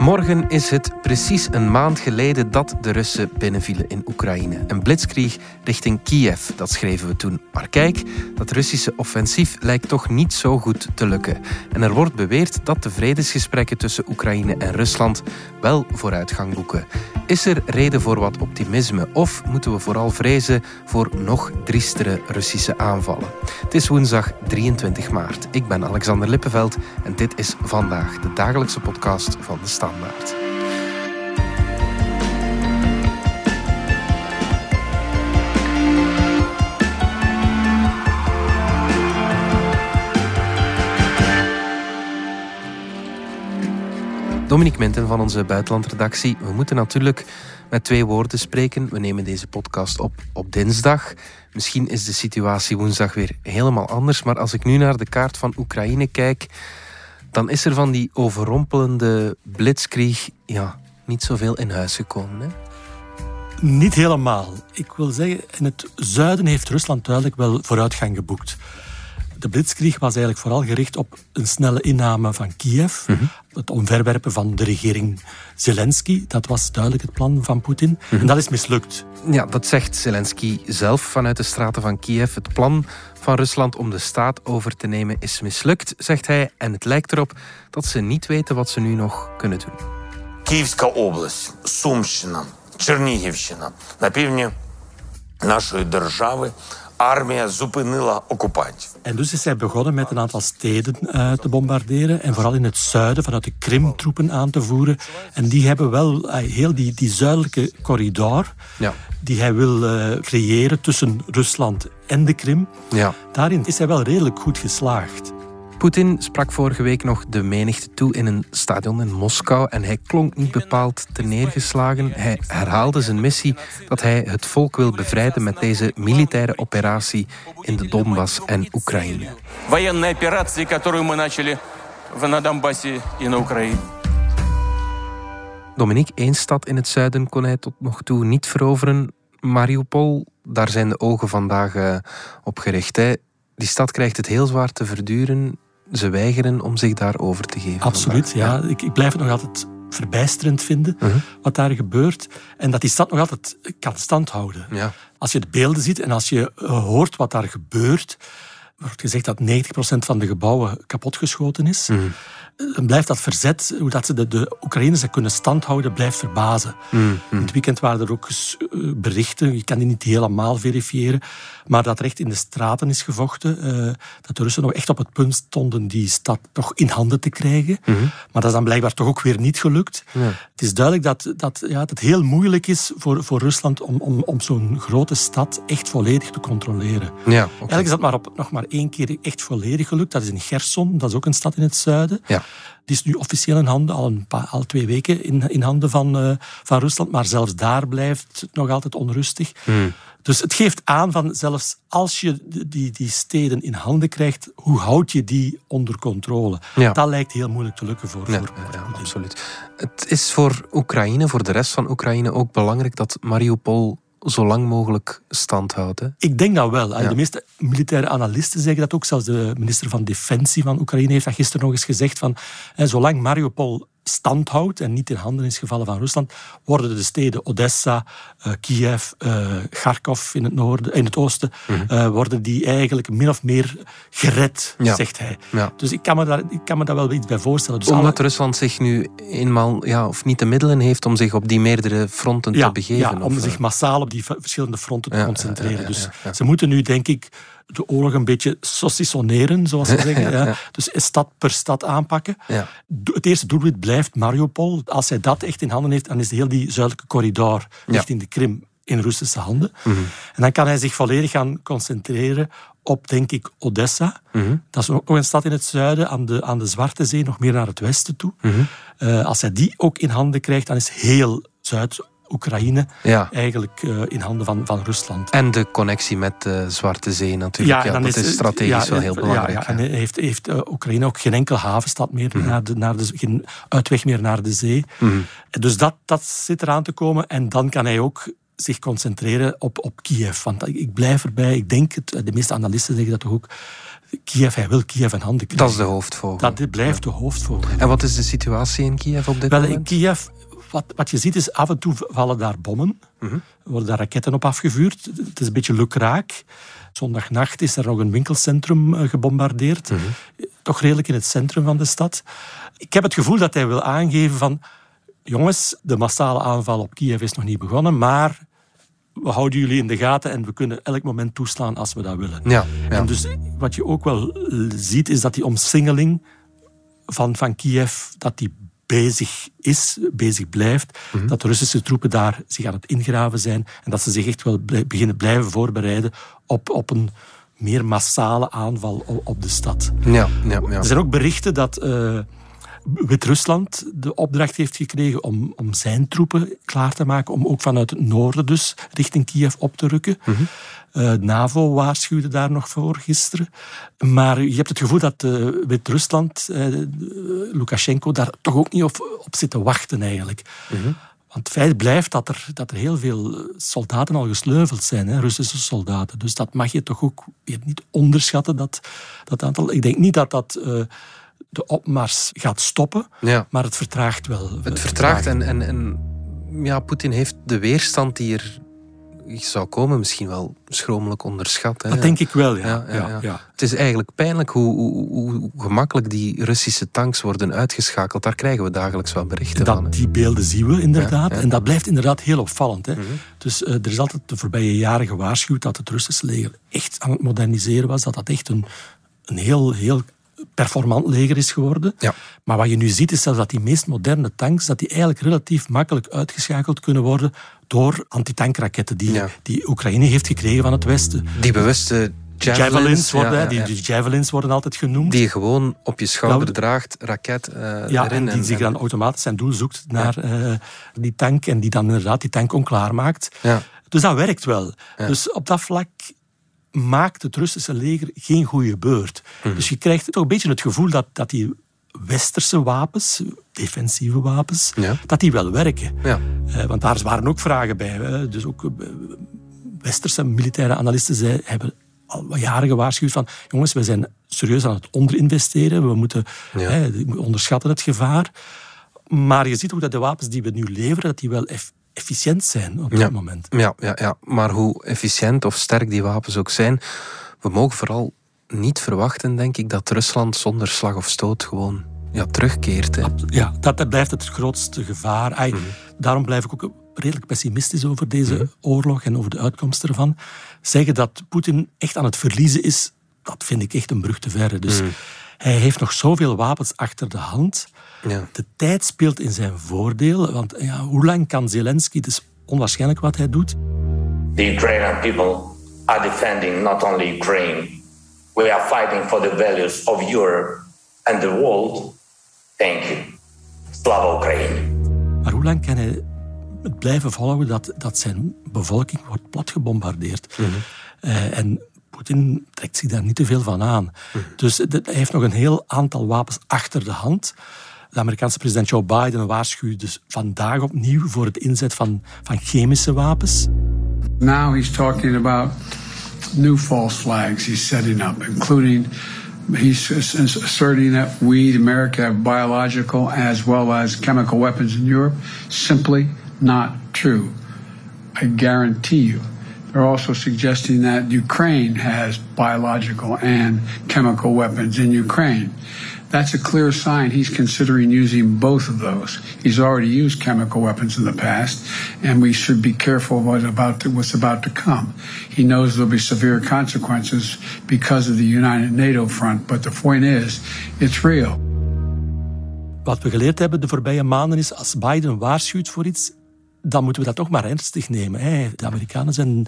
Morgen is het precies een maand geleden dat de Russen binnenvielen in Oekraïne. Een blitzkrieg richting Kiev, dat schreven we toen. Maar kijk, dat Russische offensief lijkt toch niet zo goed te lukken. En er wordt beweerd dat de vredesgesprekken tussen Oekraïne en Rusland wel vooruitgang boeken. Is er reden voor wat optimisme of moeten we vooral vrezen voor nog driestere Russische aanvallen? Het is woensdag 23 maart. Ik ben Alexander Lippenveld en dit is vandaag de dagelijkse podcast van de Standaard. Dominique Minten van onze buitenlandredactie. We moeten natuurlijk met twee woorden spreken. We nemen deze podcast op op dinsdag. Misschien is de situatie woensdag weer helemaal anders. Maar als ik nu naar de kaart van Oekraïne kijk, dan is er van die overrompelende blitzkrieg ja, niet zoveel in huis gekomen. Hè? Niet helemaal. Ik wil zeggen, in het zuiden heeft Rusland duidelijk wel vooruitgang geboekt De blitzkrieg was eigenlijk vooral gericht op een snelle inname van Kiev. Mhm. Het omverwerpen van de regering Zelensky. Dat was duidelijk het plan van Poetin. En dat is mislukt. Ja, dat zegt Zelensky zelf vanuit de straten van Kiev. Het plan van Rusland om de staat over te nemen is mislukt, zegt hij. En het lijkt erop dat ze niet weten wat ze nu nog kunnen doen. Київська область, Сумщина, Чернігівщина на півдні нашої держави armia zupinilla occupantів. En dus is hij begonnen met een aantal steden uh, te bombarderen en vooral in het zuiden vanuit de Krim troepen aan te voeren. En die hebben wel uh, heel die, die zuidelijke corridor ja. die hij wil uh, creëren tussen Rusland en de Krim. Ja. Daarin is hij wel redelijk goed geslaagd. Poetin sprak vorige week nog de menigte toe in een stadion in Moskou en hij klonk niet bepaald te neergeslagen. Hij herhaalde zijn missie dat hij het volk wil bevrijden met deze militaire operatie in de Donbass en Oekraïne. Военная операция, которую мы начали на Донбассе и на Oekraïne. Dominique, één stad in het zuiden kon hij tot nog toe niet veroveren. Mariupol, daar zijn de ogen vandaag uh, op gericht. Hè. Die stad krijgt het heel zwaar te verduren ze weigeren om zich daarover te geven. Absoluut, ja. Ik, ik, blijf het nog altijd verbijsterend vinden uh-huh. wat daar gebeurt. En dat die stad nog altijd kan standhouden. Ja. Als je de beelden ziet en als je eh, hoort wat daar gebeurt, wordt gezegd dat 90% van de gebouwen kapotgeschoten is. Uh-huh dan blijft dat verzet, hoe dat ze de, de Oekraïners kunnen standhouden, blijft verbazen. Mm, In het weekend waren er ook eh, berichten, je kan die niet helemaal verifiëren, maar dat recht in de straten is gevochten. Uh, dat de Russen nog echt op het punt stonden die stad toch in handen te krijgen. Mm Maar dat is dan blijkbaar toch ook weer niet gelukt. Het is duidelijk dat, dat, ja, dat het heel moeilijk is voor, voor Rusland om, om, om zo'n grote stad echt volledig te controleren. Ja, Eigenlijk is dat maar op, nog maar één keer echt volledig gelukt. Dat is in Gerson, dat is ook een stad in het zuiden. Ja. Die is nu officieel in handen, al, een paar, al twee weken in, in handen van, uh, van Rusland. Maar zelfs daar blijft het nog altijd onrustig. Hmm. Dus het geeft aan van zelfs als je die, die steden in handen krijgt, hoe houd je die onder controle? Ja. Dat lijkt heel moeilijk te lukken voor, ja, voor, ja, absoluut. Het is voor Oekraïne, voor de rest van Oekraïne ook belangrijk dat Mariupol zo lang mogelijk stand houdt. Ik denk dat wel. De meeste militaire analisten zeggen dat ook. Zelfs de minister van Defensie van Oekraïne heeft dat gisteren nog eens gezegd. Van, zolang Mariupol stand houdt en niet in handen is gevallen van Rusland, worden de steden Odessa, uh, Kiev, uh, Kharkov in het, noorden, in het oosten, mhm. eh, worden die eigenlijk min of meer gered, zegt hij. Ja. Dus ik kan, me daar, ik kan me daar wel iets bij voorstellen. Dus Omdat Rusland zich nu eenmaal, ja, of niet de middelen heeft om zich op die meerdere fronten te begeven. Ja, om zich massaal op die verschillende fronten te concentreren. Dus ze moeten nu, denk ik, de oorlog een beetje saucissoneren, zoals ze zeggen. ja, Dus stad per stad aanpakken. Ja. Het eerste doelwit blijft Mariupol. Als hij dat echt in handen heeft, dan is heel die zuidelijke corridor richting de Krim in Russische handen. Mhm. En dan kan hij zich volledig gaan concentreren op, denk ik, Odessa. Mhm. Dat is ook een stad in het zuiden, aan de, aan de Zwarte Zee, nog meer naar het westen toe. Mhm. Eh, als hij die ook in handen krijgt, dan is heel Zuid Oekraïne ja. eigenlijk uh, in handen van, van Rusland. En de connectie met de Zwarte Zee natuurlijk. Ja, ja dat is, strategisch wel heel belangrijk. Ja, en heeft, heeft uh, Oekraïne ook geen enkele havenstad meer, mm naar de, naar de, geen uitweg meer naar de zee. Mm Dus dat, dat zit eraan te komen. En dan kan hij ook zich concentreren op, op Kiev. Want ik blijf erbij, ik denk het, de meeste analisten zeggen dat toch ook Kiev, hij wil Kiev in handen krijgen. Dat is de hoofdvogel. Dat blijft de hoofdvogel. En wat is de situatie in Kiev op dit Wel, moment? In Kiev, wat, wat je ziet is af en toe vallen daar bommen. Worden daar raketten op afgevuurd. Het is een beetje lukraak. Zondagnacht is er nog een winkelcentrum eh, gebombardeerd. Toch redelijk in het centrum van de stad. Ik heb het gevoel dat hij wil aangeven van... Jongens, de massale aanval op Kiev is nog niet begonnen, maar we houden jullie in de gaten en we kunnen elk moment toeslaan als we dat willen. Ja, En dus wat je ook wel ziet, is dat die omsingeling van, van Kiev, dat die bezig is, bezig blijft. Mhm. Dat de Russische troepen daar zich aan het ingraven zijn en dat ze zich echt wel beginnen blijven voorbereiden op, op een meer massale aanval op de stad. Ja, ja, ja. Er zijn ook berichten dat... Uh, Wit-Rusland de opdracht heeft gekregen om, om zijn troepen klaar te maken, om ook vanuit het noorden dus richting Kiev op te rukken. Mm NAVO waarschuwde daar nog voor gisteren. Maar je hebt het gevoel dat uh, Wit-Rusland, uh, Lukashenko, daar toch ook niet op, op zit te wachten eigenlijk. Mhm. Want het feit blijft dat er, dat er heel veel soldaten al gesleuveld zijn, hè, Russische soldaten. Dus dat mag je toch ook niet onderschatten, dat, dat aantal. Ik denk niet dat dat de opmars gaat stoppen, ja. maar het vertraagt wel. Het vertraagt en, en, en ja, Poetin heeft de weerstand die er zou komen misschien wel schromelijk onderschat. Hè? Dat denk ik wel, ja. Ja, ja. Het is eigenlijk pijnlijk hoe, hoe, hoe, gemakkelijk die Russische tanks worden uitgeschakeld. Daar krijgen we dagelijks wel berichten dat, van. Die beelden zien we inderdaad. En dat blijft inderdaad heel opvallend. Hè? Mhm. Dus uh, er is altijd de voorbije jaren gewaarschuwd dat het Russische leger echt aan het moderniseren was. Dat dat echt een, een heel, heel performant leger is geworden. Ja. Maar wat je nu ziet is zelfs dat die meest moderne tanks dat die eigenlijk relatief makkelijk uitgeschakeld kunnen worden door antitankraketten die, die Oekraïne heeft gekregen van het Westen. Die bewuste Javelins, javelins worden, Die, javelins worden altijd genoemd. Die je gewoon op je schouder draagt, raket uh, ja, erin. En die zich dan automatisch zijn doel zoekt naar uh, die tank en die dan inderdaad die tank onklaar maakt. Ja. Dus dat werkt wel. Dus op dat vlak maakt het Russische leger geen goede beurt. Mhm. Dus je krijgt toch een beetje het gevoel dat, dat die westerse wapens, defensieve wapens, dat die wel werken. Ja. Uh, want daar waren ook vragen bij. Hè. Dus ook uh, westerse militaire analisten zei, hebben al jaren gewaarschuwd van jongens, wij zijn serieus aan het onderinvesteren, we moeten hè, we onderschatten het gevaar. Maar je ziet ook dat de wapens die we nu leveren, dat die wel efficiënt zijn op dit moment. Ja, ja, ja, maar hoe efficiënt of sterk die wapens ook zijn, we mogen vooral niet verwachten, denk ik, dat Rusland zonder slag of stoot gewoon ja, terugkeert. Hè. Ja, dat blijft het grootste gevaar. Ay, mhm. Daarom blijf ik ook redelijk pessimistisch over deze mhm. oorlog en over de uitkomst ervan. Zeggen dat Poetin echt aan het verliezen is, dat vind ik echt een brug te verre. Dus mhm. hij heeft nog zoveel wapens achter de hand. Ja. De tijd speelt in zijn voordeel, want ja, hoe lang kan Zelensky, het is onwaarschijnlijk wat hij doet. The Ukrainian people are defending not only Ukraine, we are fighting for the values of Europe and the world. Thank you. Slava Oekraïne. Maar hoe lang kan hij het blijven volgen dat, dat zijn bevolking wordt platgebombardeerd? Mm en Poetin trekt zich daar niet te veel van aan. Mhm. Dus hij heeft nog een heel aantal wapens achter de hand. De Amerikaanse president Joe Biden waarschuwt dus vandaag opnieuw voor het inzet van, van chemische wapens. Now he's talking about new false flags he's setting up, including he's asserting that we, America, have biological as well as chemical weapons in Europe. Simply not true. I guarantee you. They're also suggesting that Ukraine has biological and chemical weapons in Ukraine. That's a clear sign he's considering using both of those. He's already used chemical weapons in the past, and we should be careful what about to, what's about to come. He knows there'll be severe consequences because of the United NATO front, but the point is, it's real. Wat we geleerd hebben de voorbije maanden is, als Biden waarschuwt voor iets, dan moeten we dat toch maar ernstig nemen. De Amerikanen zijn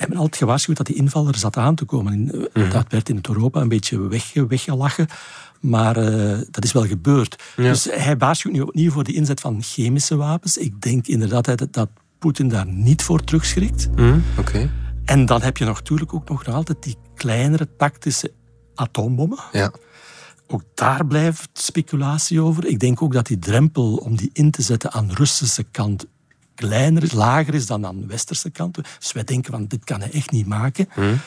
hebben altijd gewaarschuwd dat die inval er zat aan te komen. Mhm. Dat werd in het Europa een beetje weg, weggelachen. Maar uh, dat is wel gebeurd. Dus hij waarschuwt nu opnieuw voor de inzet van chemische wapens. Ik denk inderdaad dat, dat Poetin daar niet voor terugschrikt. Mm, Oké. En dan heb je natuurlijk ook nog altijd die kleinere tactische atoombommen. Ja. Ook daar blijft speculatie over. Ik denk ook dat die drempel om die in te zetten aan de Russische kant kleiner, lager is dan aan de westerse kant. Dus wij denken van dit kan hij echt niet maken. Mm.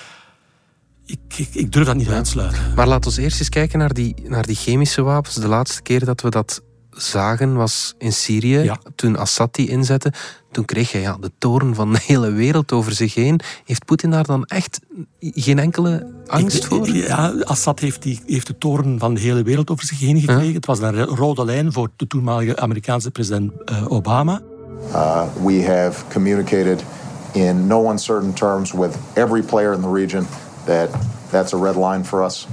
Ik, ik, ik durf dat niet ja. uitsluiten. Maar laten we eerst eens kijken naar die, naar die chemische wapens. De laatste keer dat we dat zagen was in Syrië, toen Assad die inzette. Toen kreeg hij ja, de toren van de hele wereld over zich heen. Heeft Poetin daar dan echt geen enkele angst voor? Ja, Assad heeft, die, heeft de toren van de hele wereld over zich heen gekregen. Het was een rode lijn voor de toenmalige Amerikaanse president uh, Obama. Uh, we have communicated in no uncertain terms with every player in the region that that's a red line for us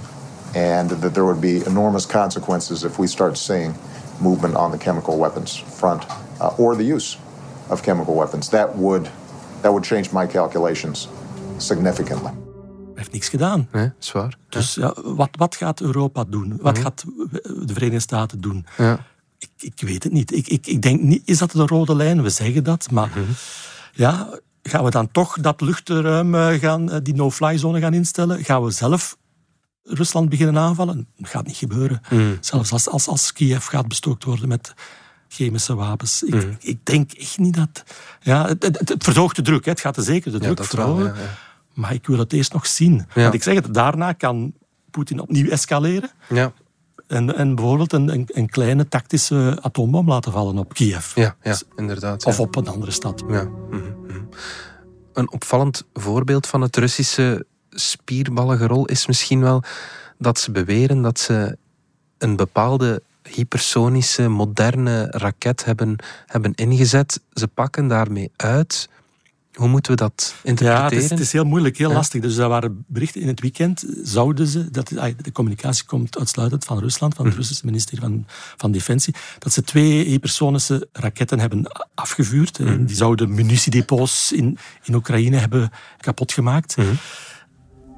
and that there would be enormous consequences if we start seeing movement on the chemical weapons front uh, or the use of chemical weapons. That would, that would change my calculations significantly. Hij heeft niks gedaan. Nee, zwaar. Dus ja. wat, wat gaat Europa doen? Wat mhm. gaat de Verenigde Staten doen? Ja. Ik, ik weet het niet. Ik, ik, ik denk niet, is dat de rode lijn? We zeggen dat, maar mhm. ja, gaan we dan toch dat luchtruim eh, gaan, eh, die no-fly zone gaan instellen? Gaan we zelf Rusland beginnen aanvallen? Dat gaat niet gebeuren. Mm. Zelfs als, als, als Kiev gaat bestookt worden met chemische wapens. Ik, mm. ik denk echt niet dat... Ja, het, het, verhoogt de druk. Hè. Het gaat er zeker de druk verhogen. Maar ik wil het eerst nog zien. Want ik zeg het, daarna kan Poetin opnieuw escaleren. Ja. En, en bijvoorbeeld een, een, een, kleine tactische atoombom laten vallen op Kiev. Ja, ja inderdaad. Of op een andere stad. Ja. Mhm, mhm. Een opvallend voorbeeld van het Russische spierballige rol is misschien wel dat ze beweren dat ze een bepaalde hypersonische, moderne raket hebben, hebben ingezet. Ze pakken daarmee uit hoe moeten we dat interpreteren? Ja, het is, het is heel moeilijk, heel lastig. Dus er waren berichten in het weekend, zouden ze, dat, de communicatie komt uitsluitend van Rusland, van het mhm. Russische ministerie van, van Defensie, dat ze twee hypersonische raketten hebben afgevuurd. Mm. Die zouden munitiedepots in, in Oekraïne hebben kapot gemaakt. Mhm.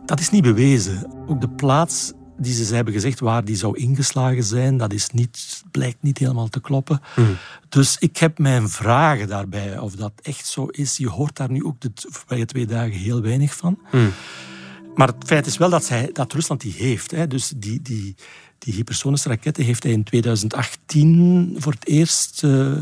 Dat is niet bewezen. Ook de plaats die ze hebben gezegd waar die zou ingeslagen zijn, dat is niet, blijkt niet helemaal te kloppen. Hmm. Dus ik heb mijn vragen daarbij of dat echt zo is. Je hoort daar nu ook de voorbije twee dagen heel weinig van. Hmm. Maar het feit is wel dat, zij, dat Rusland die heeft. Hè. Dus die, die, die hypersonische raketten heeft hij in 2018 voor het eerst uh,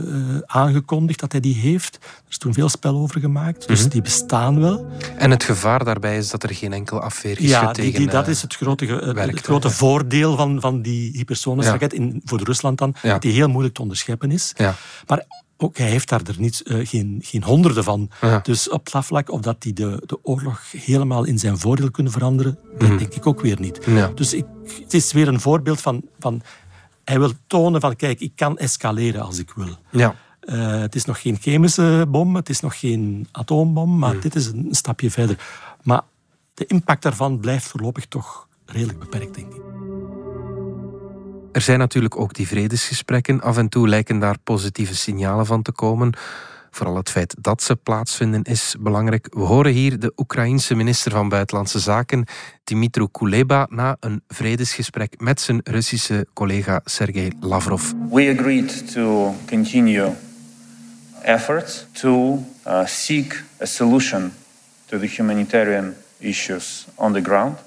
aangekondigd dat hij die heeft. Er is toen veel spel over gemaakt, dus mhm. die bestaan wel. En het gevaar daarbij is dat er geen enkel ja, tegen... Ja, die, dat is het grote, het grote voordeel van, van die hypersonische raket, in, voor Rusland dan, dat die heel moeilijk te onderscheppen is. Ja. Maar ook hij heeft daar er niet, uh, geen, geen honderden van. Dus op dat vlak, of dat hij de, de oorlog helemaal in zijn voordeel kunnen veranderen, dat mhm. denk ik ook weer niet. Dus ik, het is weer een voorbeeld van, van... Hij wil tonen van, kijk, ik kan escaleren als ik wil. Ja. Uh, het is nog geen chemische bom, het is nog geen atoombom, maar mhm. dit is een stapje verder. Maar de impact daarvan blijft voorlopig toch redelijk beperkt, denk ik. Er zijn natuurlijk ook die vredesgesprekken. Af en toe lijken daar positieve signalen van te komen. Vooral het feit dat ze plaatsvinden is belangrijk. We horen hier de Oekraïense minister van Buitenlandse Zaken, Dimitro Kuleba, na een vredesgesprek met zijn Russische collega Sergei Lavrov. We agreed to continue efforts to uh, seek a solution to the humanitarian issues on the ground.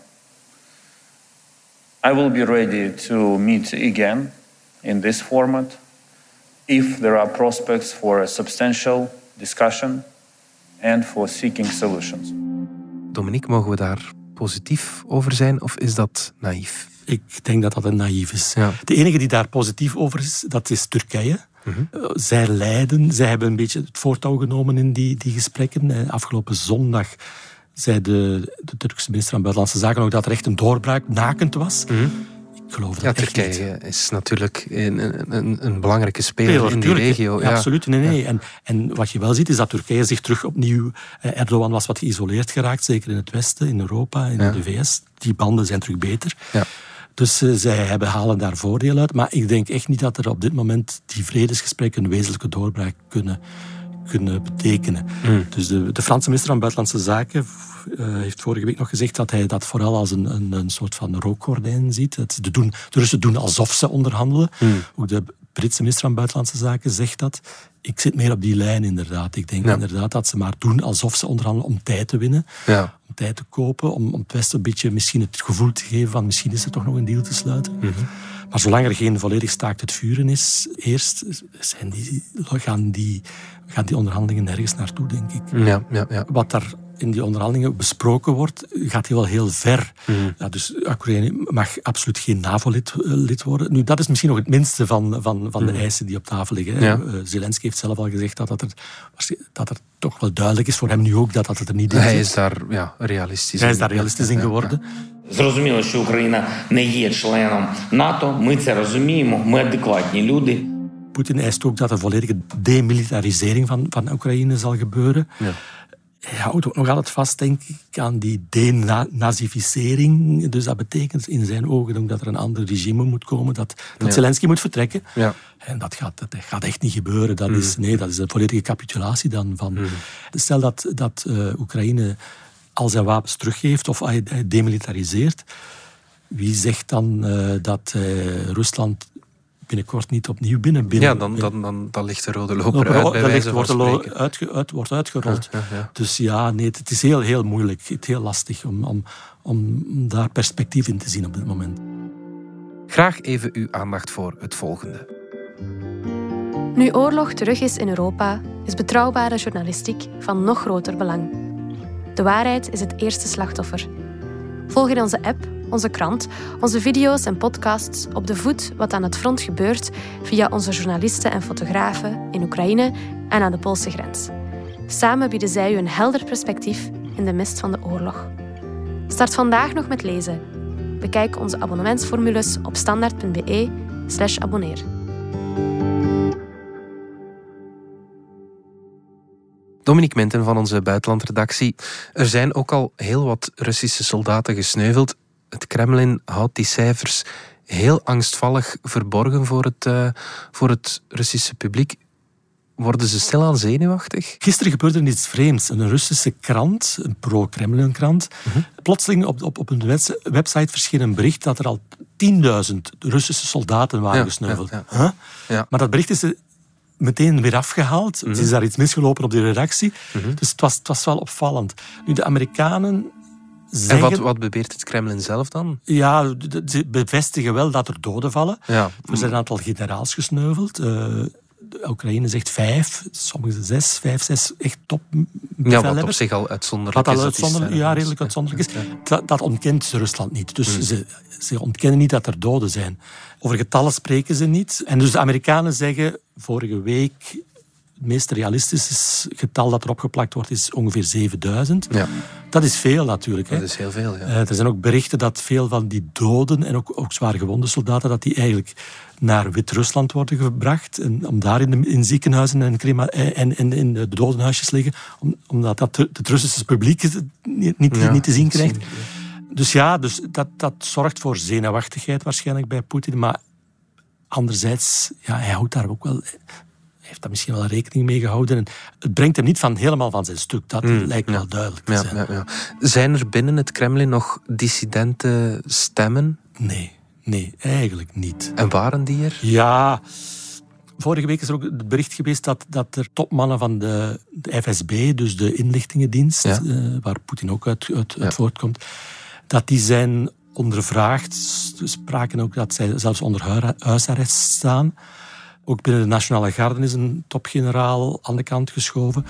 I will be ready to meet again in this format if there are prospects for a substantial discussion and for seeking solutions. Dominique, mogen we daar positief over zijn of is dat naïef? Ik denk dat dat een naïef is. Ja. De enige die daar positief over is, dat is Turkije. Mm Zij leiden, zij hebben een beetje het voortouw genomen in die, die gesprekken. Eh, afgelopen zondag zei de, de Turkse minister van Buitenlandse Zaken ook dat er echt een doorbraak nakend was. Mhm. Ik geloof dat ja, Turkije is natuurlijk een, een, een belangrijke speler in die regio. Ja, absoluut, nee, nee. En, en wat je wel ziet is dat Turkije zich terug opnieuw... Eh, Erdogan was wat geïsoleerd geraakt, zeker in het Westen, in Europa, in de VS. Die banden zijn terug beter. Ja. Dus uh, zij hebben, halen daar voordeel uit. Maar ik denk echt niet dat er op dit moment die vredesgesprekken een wezenlijke doorbraak kunnen kunnen betekenen. Hmm. Dus de, de, Franse minister van Buitenlandse Zaken uh, heeft vorige week nog gezegd dat hij dat vooral als een, een, een soort van rookgordijn ziet. Dat de, doen, de Russen doen alsof ze onderhandelen. Mm. Ook de Britse minister van Buitenlandse Zaken zegt dat. Ik zit meer op die lijn inderdaad. Ik denk inderdaad dat ze maar doen alsof ze onderhandelen om tijd te winnen. Ja. Om tijd te kopen, om, om het Westen een beetje misschien het gevoel te geven van misschien is er toch nog een deal te sluiten. Mhm. Maar zolang er geen volledig staakt het vuren is, eerst zijn die, gaan, die, gaan die onderhandelingen nergens naartoe, denk ik. Ja, ja, ja. Wat daar in die onderhandelingen besproken wordt, gaat hij wel heel ver. Mm. Ja, dus Oekraïne mag absoluut geen NAVO-lid lid worden. Nu, dat is misschien nog het minste van, van, van de Mm. eisen die op tafel liggen. Ja. Uh, Zelensky heeft zelf al gezegd dat, dat, er, dat er toch wel duidelijk is voor hem nu ook dat dat het er niet in Hij is daar ja, realistisch Hij in. is daar realistisch in Ja, ja, geworden. Зрозуміло, що Україна не є членом НАТО. Ми це розуміємо. Ми адекватні люди. Poetin eist ook dat een volledige demilitarisering van, van Oekraïne zal gebeuren. Ja. Hij houdt ook nog altijd vast, denk ik, aan die denazificering. Dus dat betekent in zijn ogen ook dat er een ander regime moet komen, dat, dat Ja. Zelensky moet vertrekken. Ja. En dat gaat, dat gaat echt niet gebeuren. Dat is, nee, dat is een volledige capitulatie dan. Van, Stel dat, dat eh, Oekraïne al zijn wapens teruggeeft of hij, hij demilitariseert. Wie zegt dan eh, dat eh, Rusland binnenkort niet opnieuw binnen binnen Ja, dan, dan, dan, dan ligt de rode loper Loper uit, uit, bij ligt, van wordt, er lo- spreken. uitge, uit, wordt uitgerold. Ja, ja, ja. Dus ja, nee, het is heel, heel moeilijk. Het is heel lastig om, om, om daar perspectief in te zien op dit moment. Graag even uw aandacht voor het volgende. Nu oorlog terug is in Europa, is betrouwbare journalistiek van nog groter belang. De waarheid is het eerste slachtoffer. Volg in onze app, onze krant, onze video's en podcasts op de voet wat aan het front gebeurt via onze journalisten en fotografen in Oekraïne en aan de Poolse grens. Samen bieden zij u een helder perspectief in de mist van de oorlog. Start vandaag nog met lezen. Bekijk onze abonnementsformules op standaard.be/slash Dominique Menten van onze buitenlandredactie. Er zijn ook al heel wat Russische soldaten gesneuveld. Het Kremlin houdt die cijfers heel angstvallig verborgen voor het, eh, voor het Russische publiek. Worden ze stilaan zenuwachtig? Gisteren gebeurde er iets vreemds. Een Russische krant, een pro-Kremlin-krant, plotseling op, op, op een webs- website verscheen een bericht dat er al 10.000 Russische soldaten waren Ja, gesneuveld. ja, Huh? Maar dat bericht is meteen weer afgehaald. Mhm. Er is daar iets misgelopen op de redactie. Dus het was, het was wel opvallend. Nu, de Amerikanen zeggen... En wat, wat beweert het Kremlin zelf dan? Ja, ze bevestigen wel dat er doden vallen. Ja. Er zijn een aantal generaals gesneuveld. Eh, de Oekraïne zegt vijf, sommigen zes, vijf, zes echt top Ja, wat op zich al uitzonderlijk wat al is. uitzonderlijk, ja, redelijk uitzonderlijk is. Dat, dat ontkent Rusland niet. Dus ze, ze ontkennen niet dat er doden zijn. Over getallen spreken ze niet. En dus de Amerikanen zeggen vorige week... Het meest realistische getal dat erop geplakt wordt is ongeveer 7000. Ja, Dat is veel natuurlijk. Hè. dat is heel veel. Ja. Eh, er zijn ook berichten dat veel van die doden en ook, ook zwaar gewonde soldaten, dat die eigenlijk naar Wit-Rusland worden gebracht. En om daar in, de, in ziekenhuizen en, crema- en, en in de dodenhuisjes liggen. Om, omdat dat het Russische publiek niet, niet, Ja, niet te zien krijgt. zien, Dus ja, dus dat, dat zorgt voor zenuwachtigheid waarschijnlijk bij Poetin. Maar anderzijds, ja, hij houdt daar ook wel... Hij heeft daar misschien wel rekening mee gehouden. En het brengt hem niet van, helemaal van zijn stuk. Dat lijkt wel duidelijk te zijn. ja, ja. Zijn er binnen het Kremlin nog dissidente stemmen? Nee, nee, eigenlijk niet. En waren die er? Ja, vorige week is er ook het bericht geweest dat, dat er topmannen van de, de FSB, dus de inlichtingendienst, Ja. eh, waar Poetin ook uit, uit, Ja. uit voortkomt, dat die zijn ondervraagd. Spraken ook dat zij zelfs onder hui- huisarrest staan. Ook binnen de Nationale Garde is een topgeneraal aan de kant geschoven.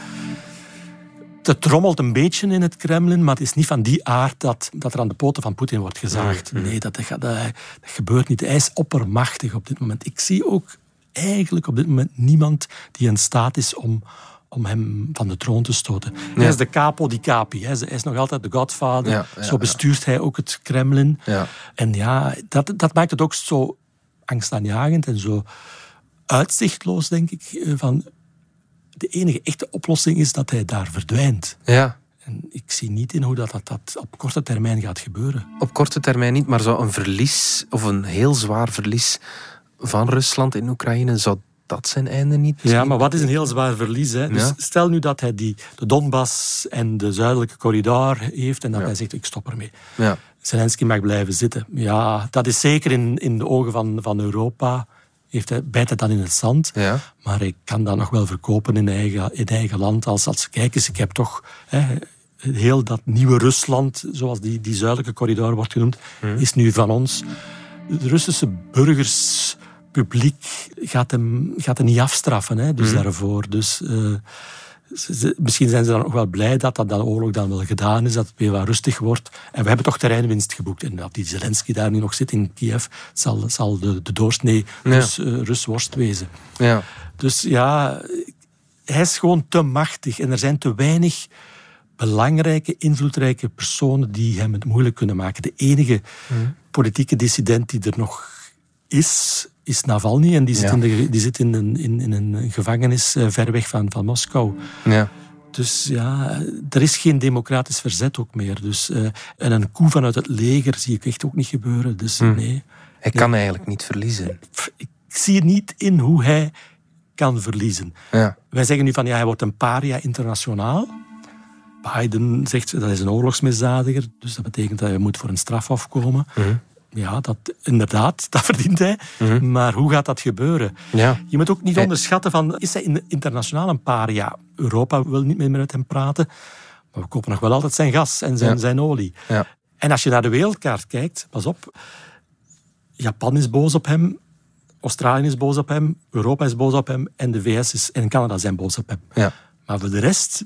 Het trommelt een beetje in het Kremlin, maar het is niet van die aard dat, dat er aan de poten van Poetin wordt gezaagd. Nee, dat, dat, dat gebeurt niet. Hij is oppermachtig op dit moment. Ik zie ook eigenlijk op dit moment niemand die in staat is om, om hem van de troon te stoten. Hij is de capo di capi. Hij is, nog altijd de godvader. Ja, ja, zo bestuurt hij ook het Kremlin. Ja. En ja, dat, dat maakt het ook zo angstaanjagend en zo uitzichtloos, denk ik. eh, Van de enige echte oplossing is dat hij daar verdwijnt. Ja, En ik zie niet in hoe dat, dat, dat op korte termijn gaat gebeuren. op korte termijn niet, maar zou een verlies, of een heel zwaar verlies van Rusland in Oekraïne, zou dat zijn einde niet? Ja, maar wat is een heel zwaar verlies? Hè? Dus stel nu dat hij die, de Donbass en de zuidelijke corridor heeft en dat hij zegt, ik stop ermee. Ja. Zelensky mag blijven zitten. Ja, dat is zeker in, in de ogen van, van Europa. Heeft hij, bijt hij dan in het zand. Ja. Maar hij kan dat nog wel verkopen in eigen, in eigen land. Als, als kijk eens, ik heb toch hè, heel dat nieuwe Rusland, zoals die, die zuidelijke corridor wordt genoemd, is nu van ons. De Russische burgers, publiek gaat hem, gaat hem niet afstraffen hè, dus daarvoor. Dus eh, misschien zijn ze dan ook wel blij dat, dat de oorlog dan wel gedaan is, dat het weer wat rustig wordt. En we hebben toch terreinwinst geboekt. En dat die Zelensky daar nu nog zit in Kiev, zal, zal de, de doorsnee Rus, ja. Rusworst wezen. Ja. Dus ja, hij is gewoon te machtig en er zijn te weinig belangrijke, invloedrijke personen die hem het moeilijk kunnen maken. De enige hmm. politieke dissident die er nog is, is Navalny. En die zit, in, de, die zit in, een, in, in een gevangenis uh, ver weg van, van Moskou. Ja. Dus ja, er is geen democratisch verzet ook meer. Dus, uh, en een coup vanuit het leger zie ik echt ook niet gebeuren. Dus hmm. nee. Hij kan eigenlijk niet verliezen. Ik zie niet in hoe hij kan verliezen. Ja. Wij zeggen nu van ja, hij wordt een paria internationaal. Biden zegt dat is een oorlogsmisdadiger, dus dat betekent dat hij moet voor een straf afkomen. Mm Ja, dat, inderdaad, dat verdient hij. Mhm. Maar hoe gaat dat gebeuren? Ja. Je moet ook niet onderschatten van, is hij internationaal een paria? Europa wil niet meer met hem praten, maar we kopen nog wel altijd zijn gas en zijn, zijn olie. Ja. En als je naar de wereldkaart kijkt, pas op, Japan is boos op hem, Australië is boos op hem, Europa is boos op hem en de VS is, en Canada zijn boos op hem. Ja. Maar voor de rest,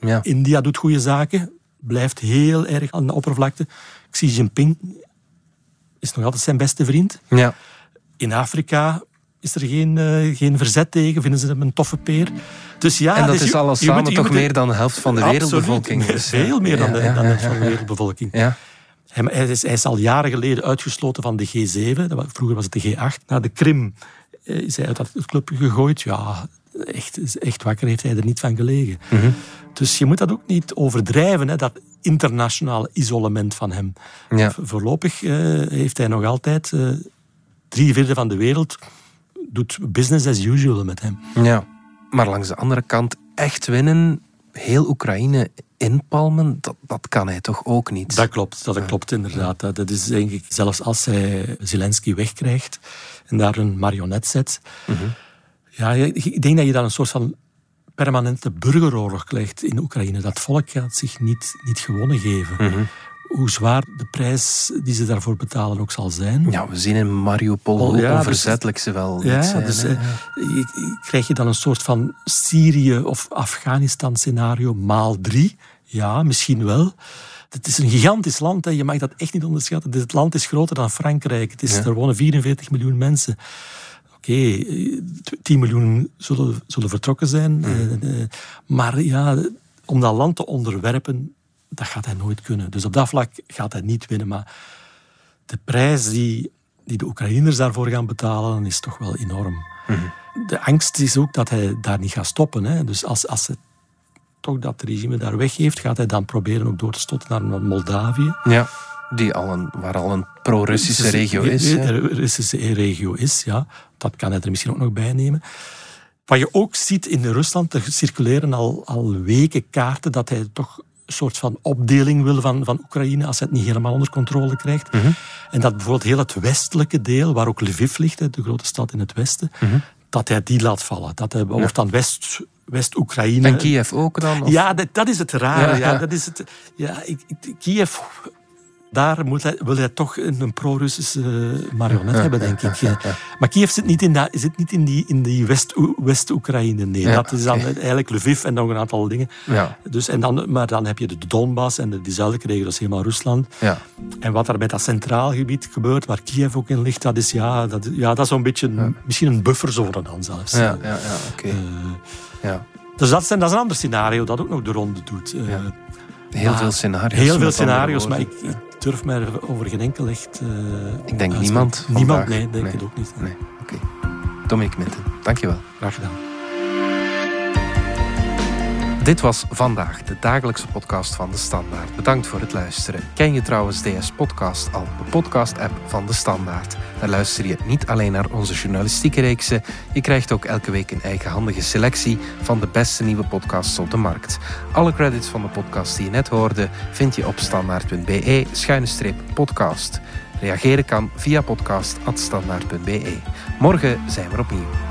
ja. India doet goede zaken, blijft heel erg aan de oppervlakte. Xi Jinping is nog altijd zijn beste vriend. Ja. In Afrika is er geen, uh, geen verzet tegen, vinden ze hem een toffe peer. Dus ja, en dat dus is alles samen moet, toch moet, meer dan de helft van de absoluut, wereldbevolking. Dus, veel meer dan, de, dan helft van de wereldbevolking. Ja. Hij, is, hij, is, al jaren geleden uitgesloten van de G7. Vroeger was het de G8. Na de Krim eh, is hij uit dat clubje gegooid. Ja, echt, echt wakker heeft hij er niet van gelegen. Mm -hmm. Dus je moet dat ook niet overdrijven, hè, dat internationale isolement van hem. Ja. Voorlopig uh, heeft hij nog altijd uh, drie vierde van de wereld doet business as usual met hem. Ja, maar langs de andere kant echt winnen, heel Oekraïne inpalmen, dat, dat kan hij toch ook niet? Dat klopt, dat klopt inderdaad. Dat is denk ik, zelfs als hij Zelensky wegkrijgt en daar een marionet zet. Mm -hmm. Ja, ik denk dat je dan een soort van permanente burgeroorlog krijgt in Oekraïne. Dat volk gaat zich niet, niet gewonnen geven. Mm -hmm. Hoe zwaar de prijs die ze daarvoor betalen ook zal zijn. Ja, we zien in Mariupol oh, ja, onverzettelijk dus, ze wel ja, zijn. Dus, uh, krijg je dan een soort van Syrië of Afghanistan scenario maal drie? Ja, misschien wel. Het is een gigantisch land, hè. je mag dat echt niet onderschatten. Het land is groter dan Frankrijk. Het is, ja. Er wonen 44 miljoen mensen. Oké, okay, 10 miljoen zullen, zullen vertrokken zijn. Mm. Uh, maar ja, om dat land te onderwerpen, dat gaat hij nooit kunnen. Dus op dat vlak gaat hij niet winnen. Maar de prijs die, die de Oekraïners daarvoor gaan betalen, is toch wel enorm. Mm. De angst is ook dat hij daar niet gaat stoppen. Hè. Dus als, als hij toch dat regime daar weggeeft, gaat hij dan proberen ook door te stoten naar Moldavië. Ja. Die al een, waar al een pro-Russische regio is. Een Russische regio is, ja. Dat kan hij er misschien ook nog bij nemen. Wat je ook ziet in Rusland, er circuleren al, al weken kaarten dat hij toch een soort van opdeling wil van, van Oekraïne als hij het niet helemaal onder controle krijgt. Mm -hmm. En dat bijvoorbeeld heel het westelijke deel, waar ook Lviv ligt, de grote stad in het westen, mm -hmm. dat hij die laat vallen. Dat hij, wordt dan West, West-Oekraïne. En Kiev ook dan? Of? Ja, dat, dat, is het rare. Ja, ja, dat is het, ja ik, ik, Kiev daar moet hij, wil hij toch een pro-Russische marionet hebben, denk ik. Maar Kiev zit niet in, dat, zit niet in die, in die West-Oekraïne. nee, ja, dat is dan okay. eigenlijk Lviv en nog een aantal dingen. Ja. Dus, en dan, maar dan heb je de Donbass en de, die zuidelijke regio, dat is helemaal Rusland. Ja. En wat er bij dat centraal gebied gebeurt, waar Kiev ook in ligt, dat is, ja, dat, ja, dat is zo'n beetje een, misschien een bufferzone dan zelfs. Ja, ja, ja oké. Uh, ja. Dus dat, zijn, dat is een ander scenario dat ook nog de ronde doet. Uh, Heel veel scenario's. Heel veel scenario's, maar ik, ik durf mij over geen enkel echt... Uh, ik denk niemand Niemand, nee, denk nee. ik ook niet. Nee, oké. Okay. Dominic Minten, dankjewel. Graag gedaan. Dit was vandaag de dagelijkse podcast van De Standaard. Bedankt voor het luisteren. Ken je trouwens DS Podcast al, de podcast-app van De Standaard? Daar luister je niet alleen naar onze journalistieke reeksen, je krijgt ook elke week een eigenhandige selectie van de beste nieuwe podcasts op de markt. Alle credits van de podcast die je net hoorde vind je op standaard.be-podcast. Reageren kan via podcast.standaard.be. Morgen zijn we opnieuw.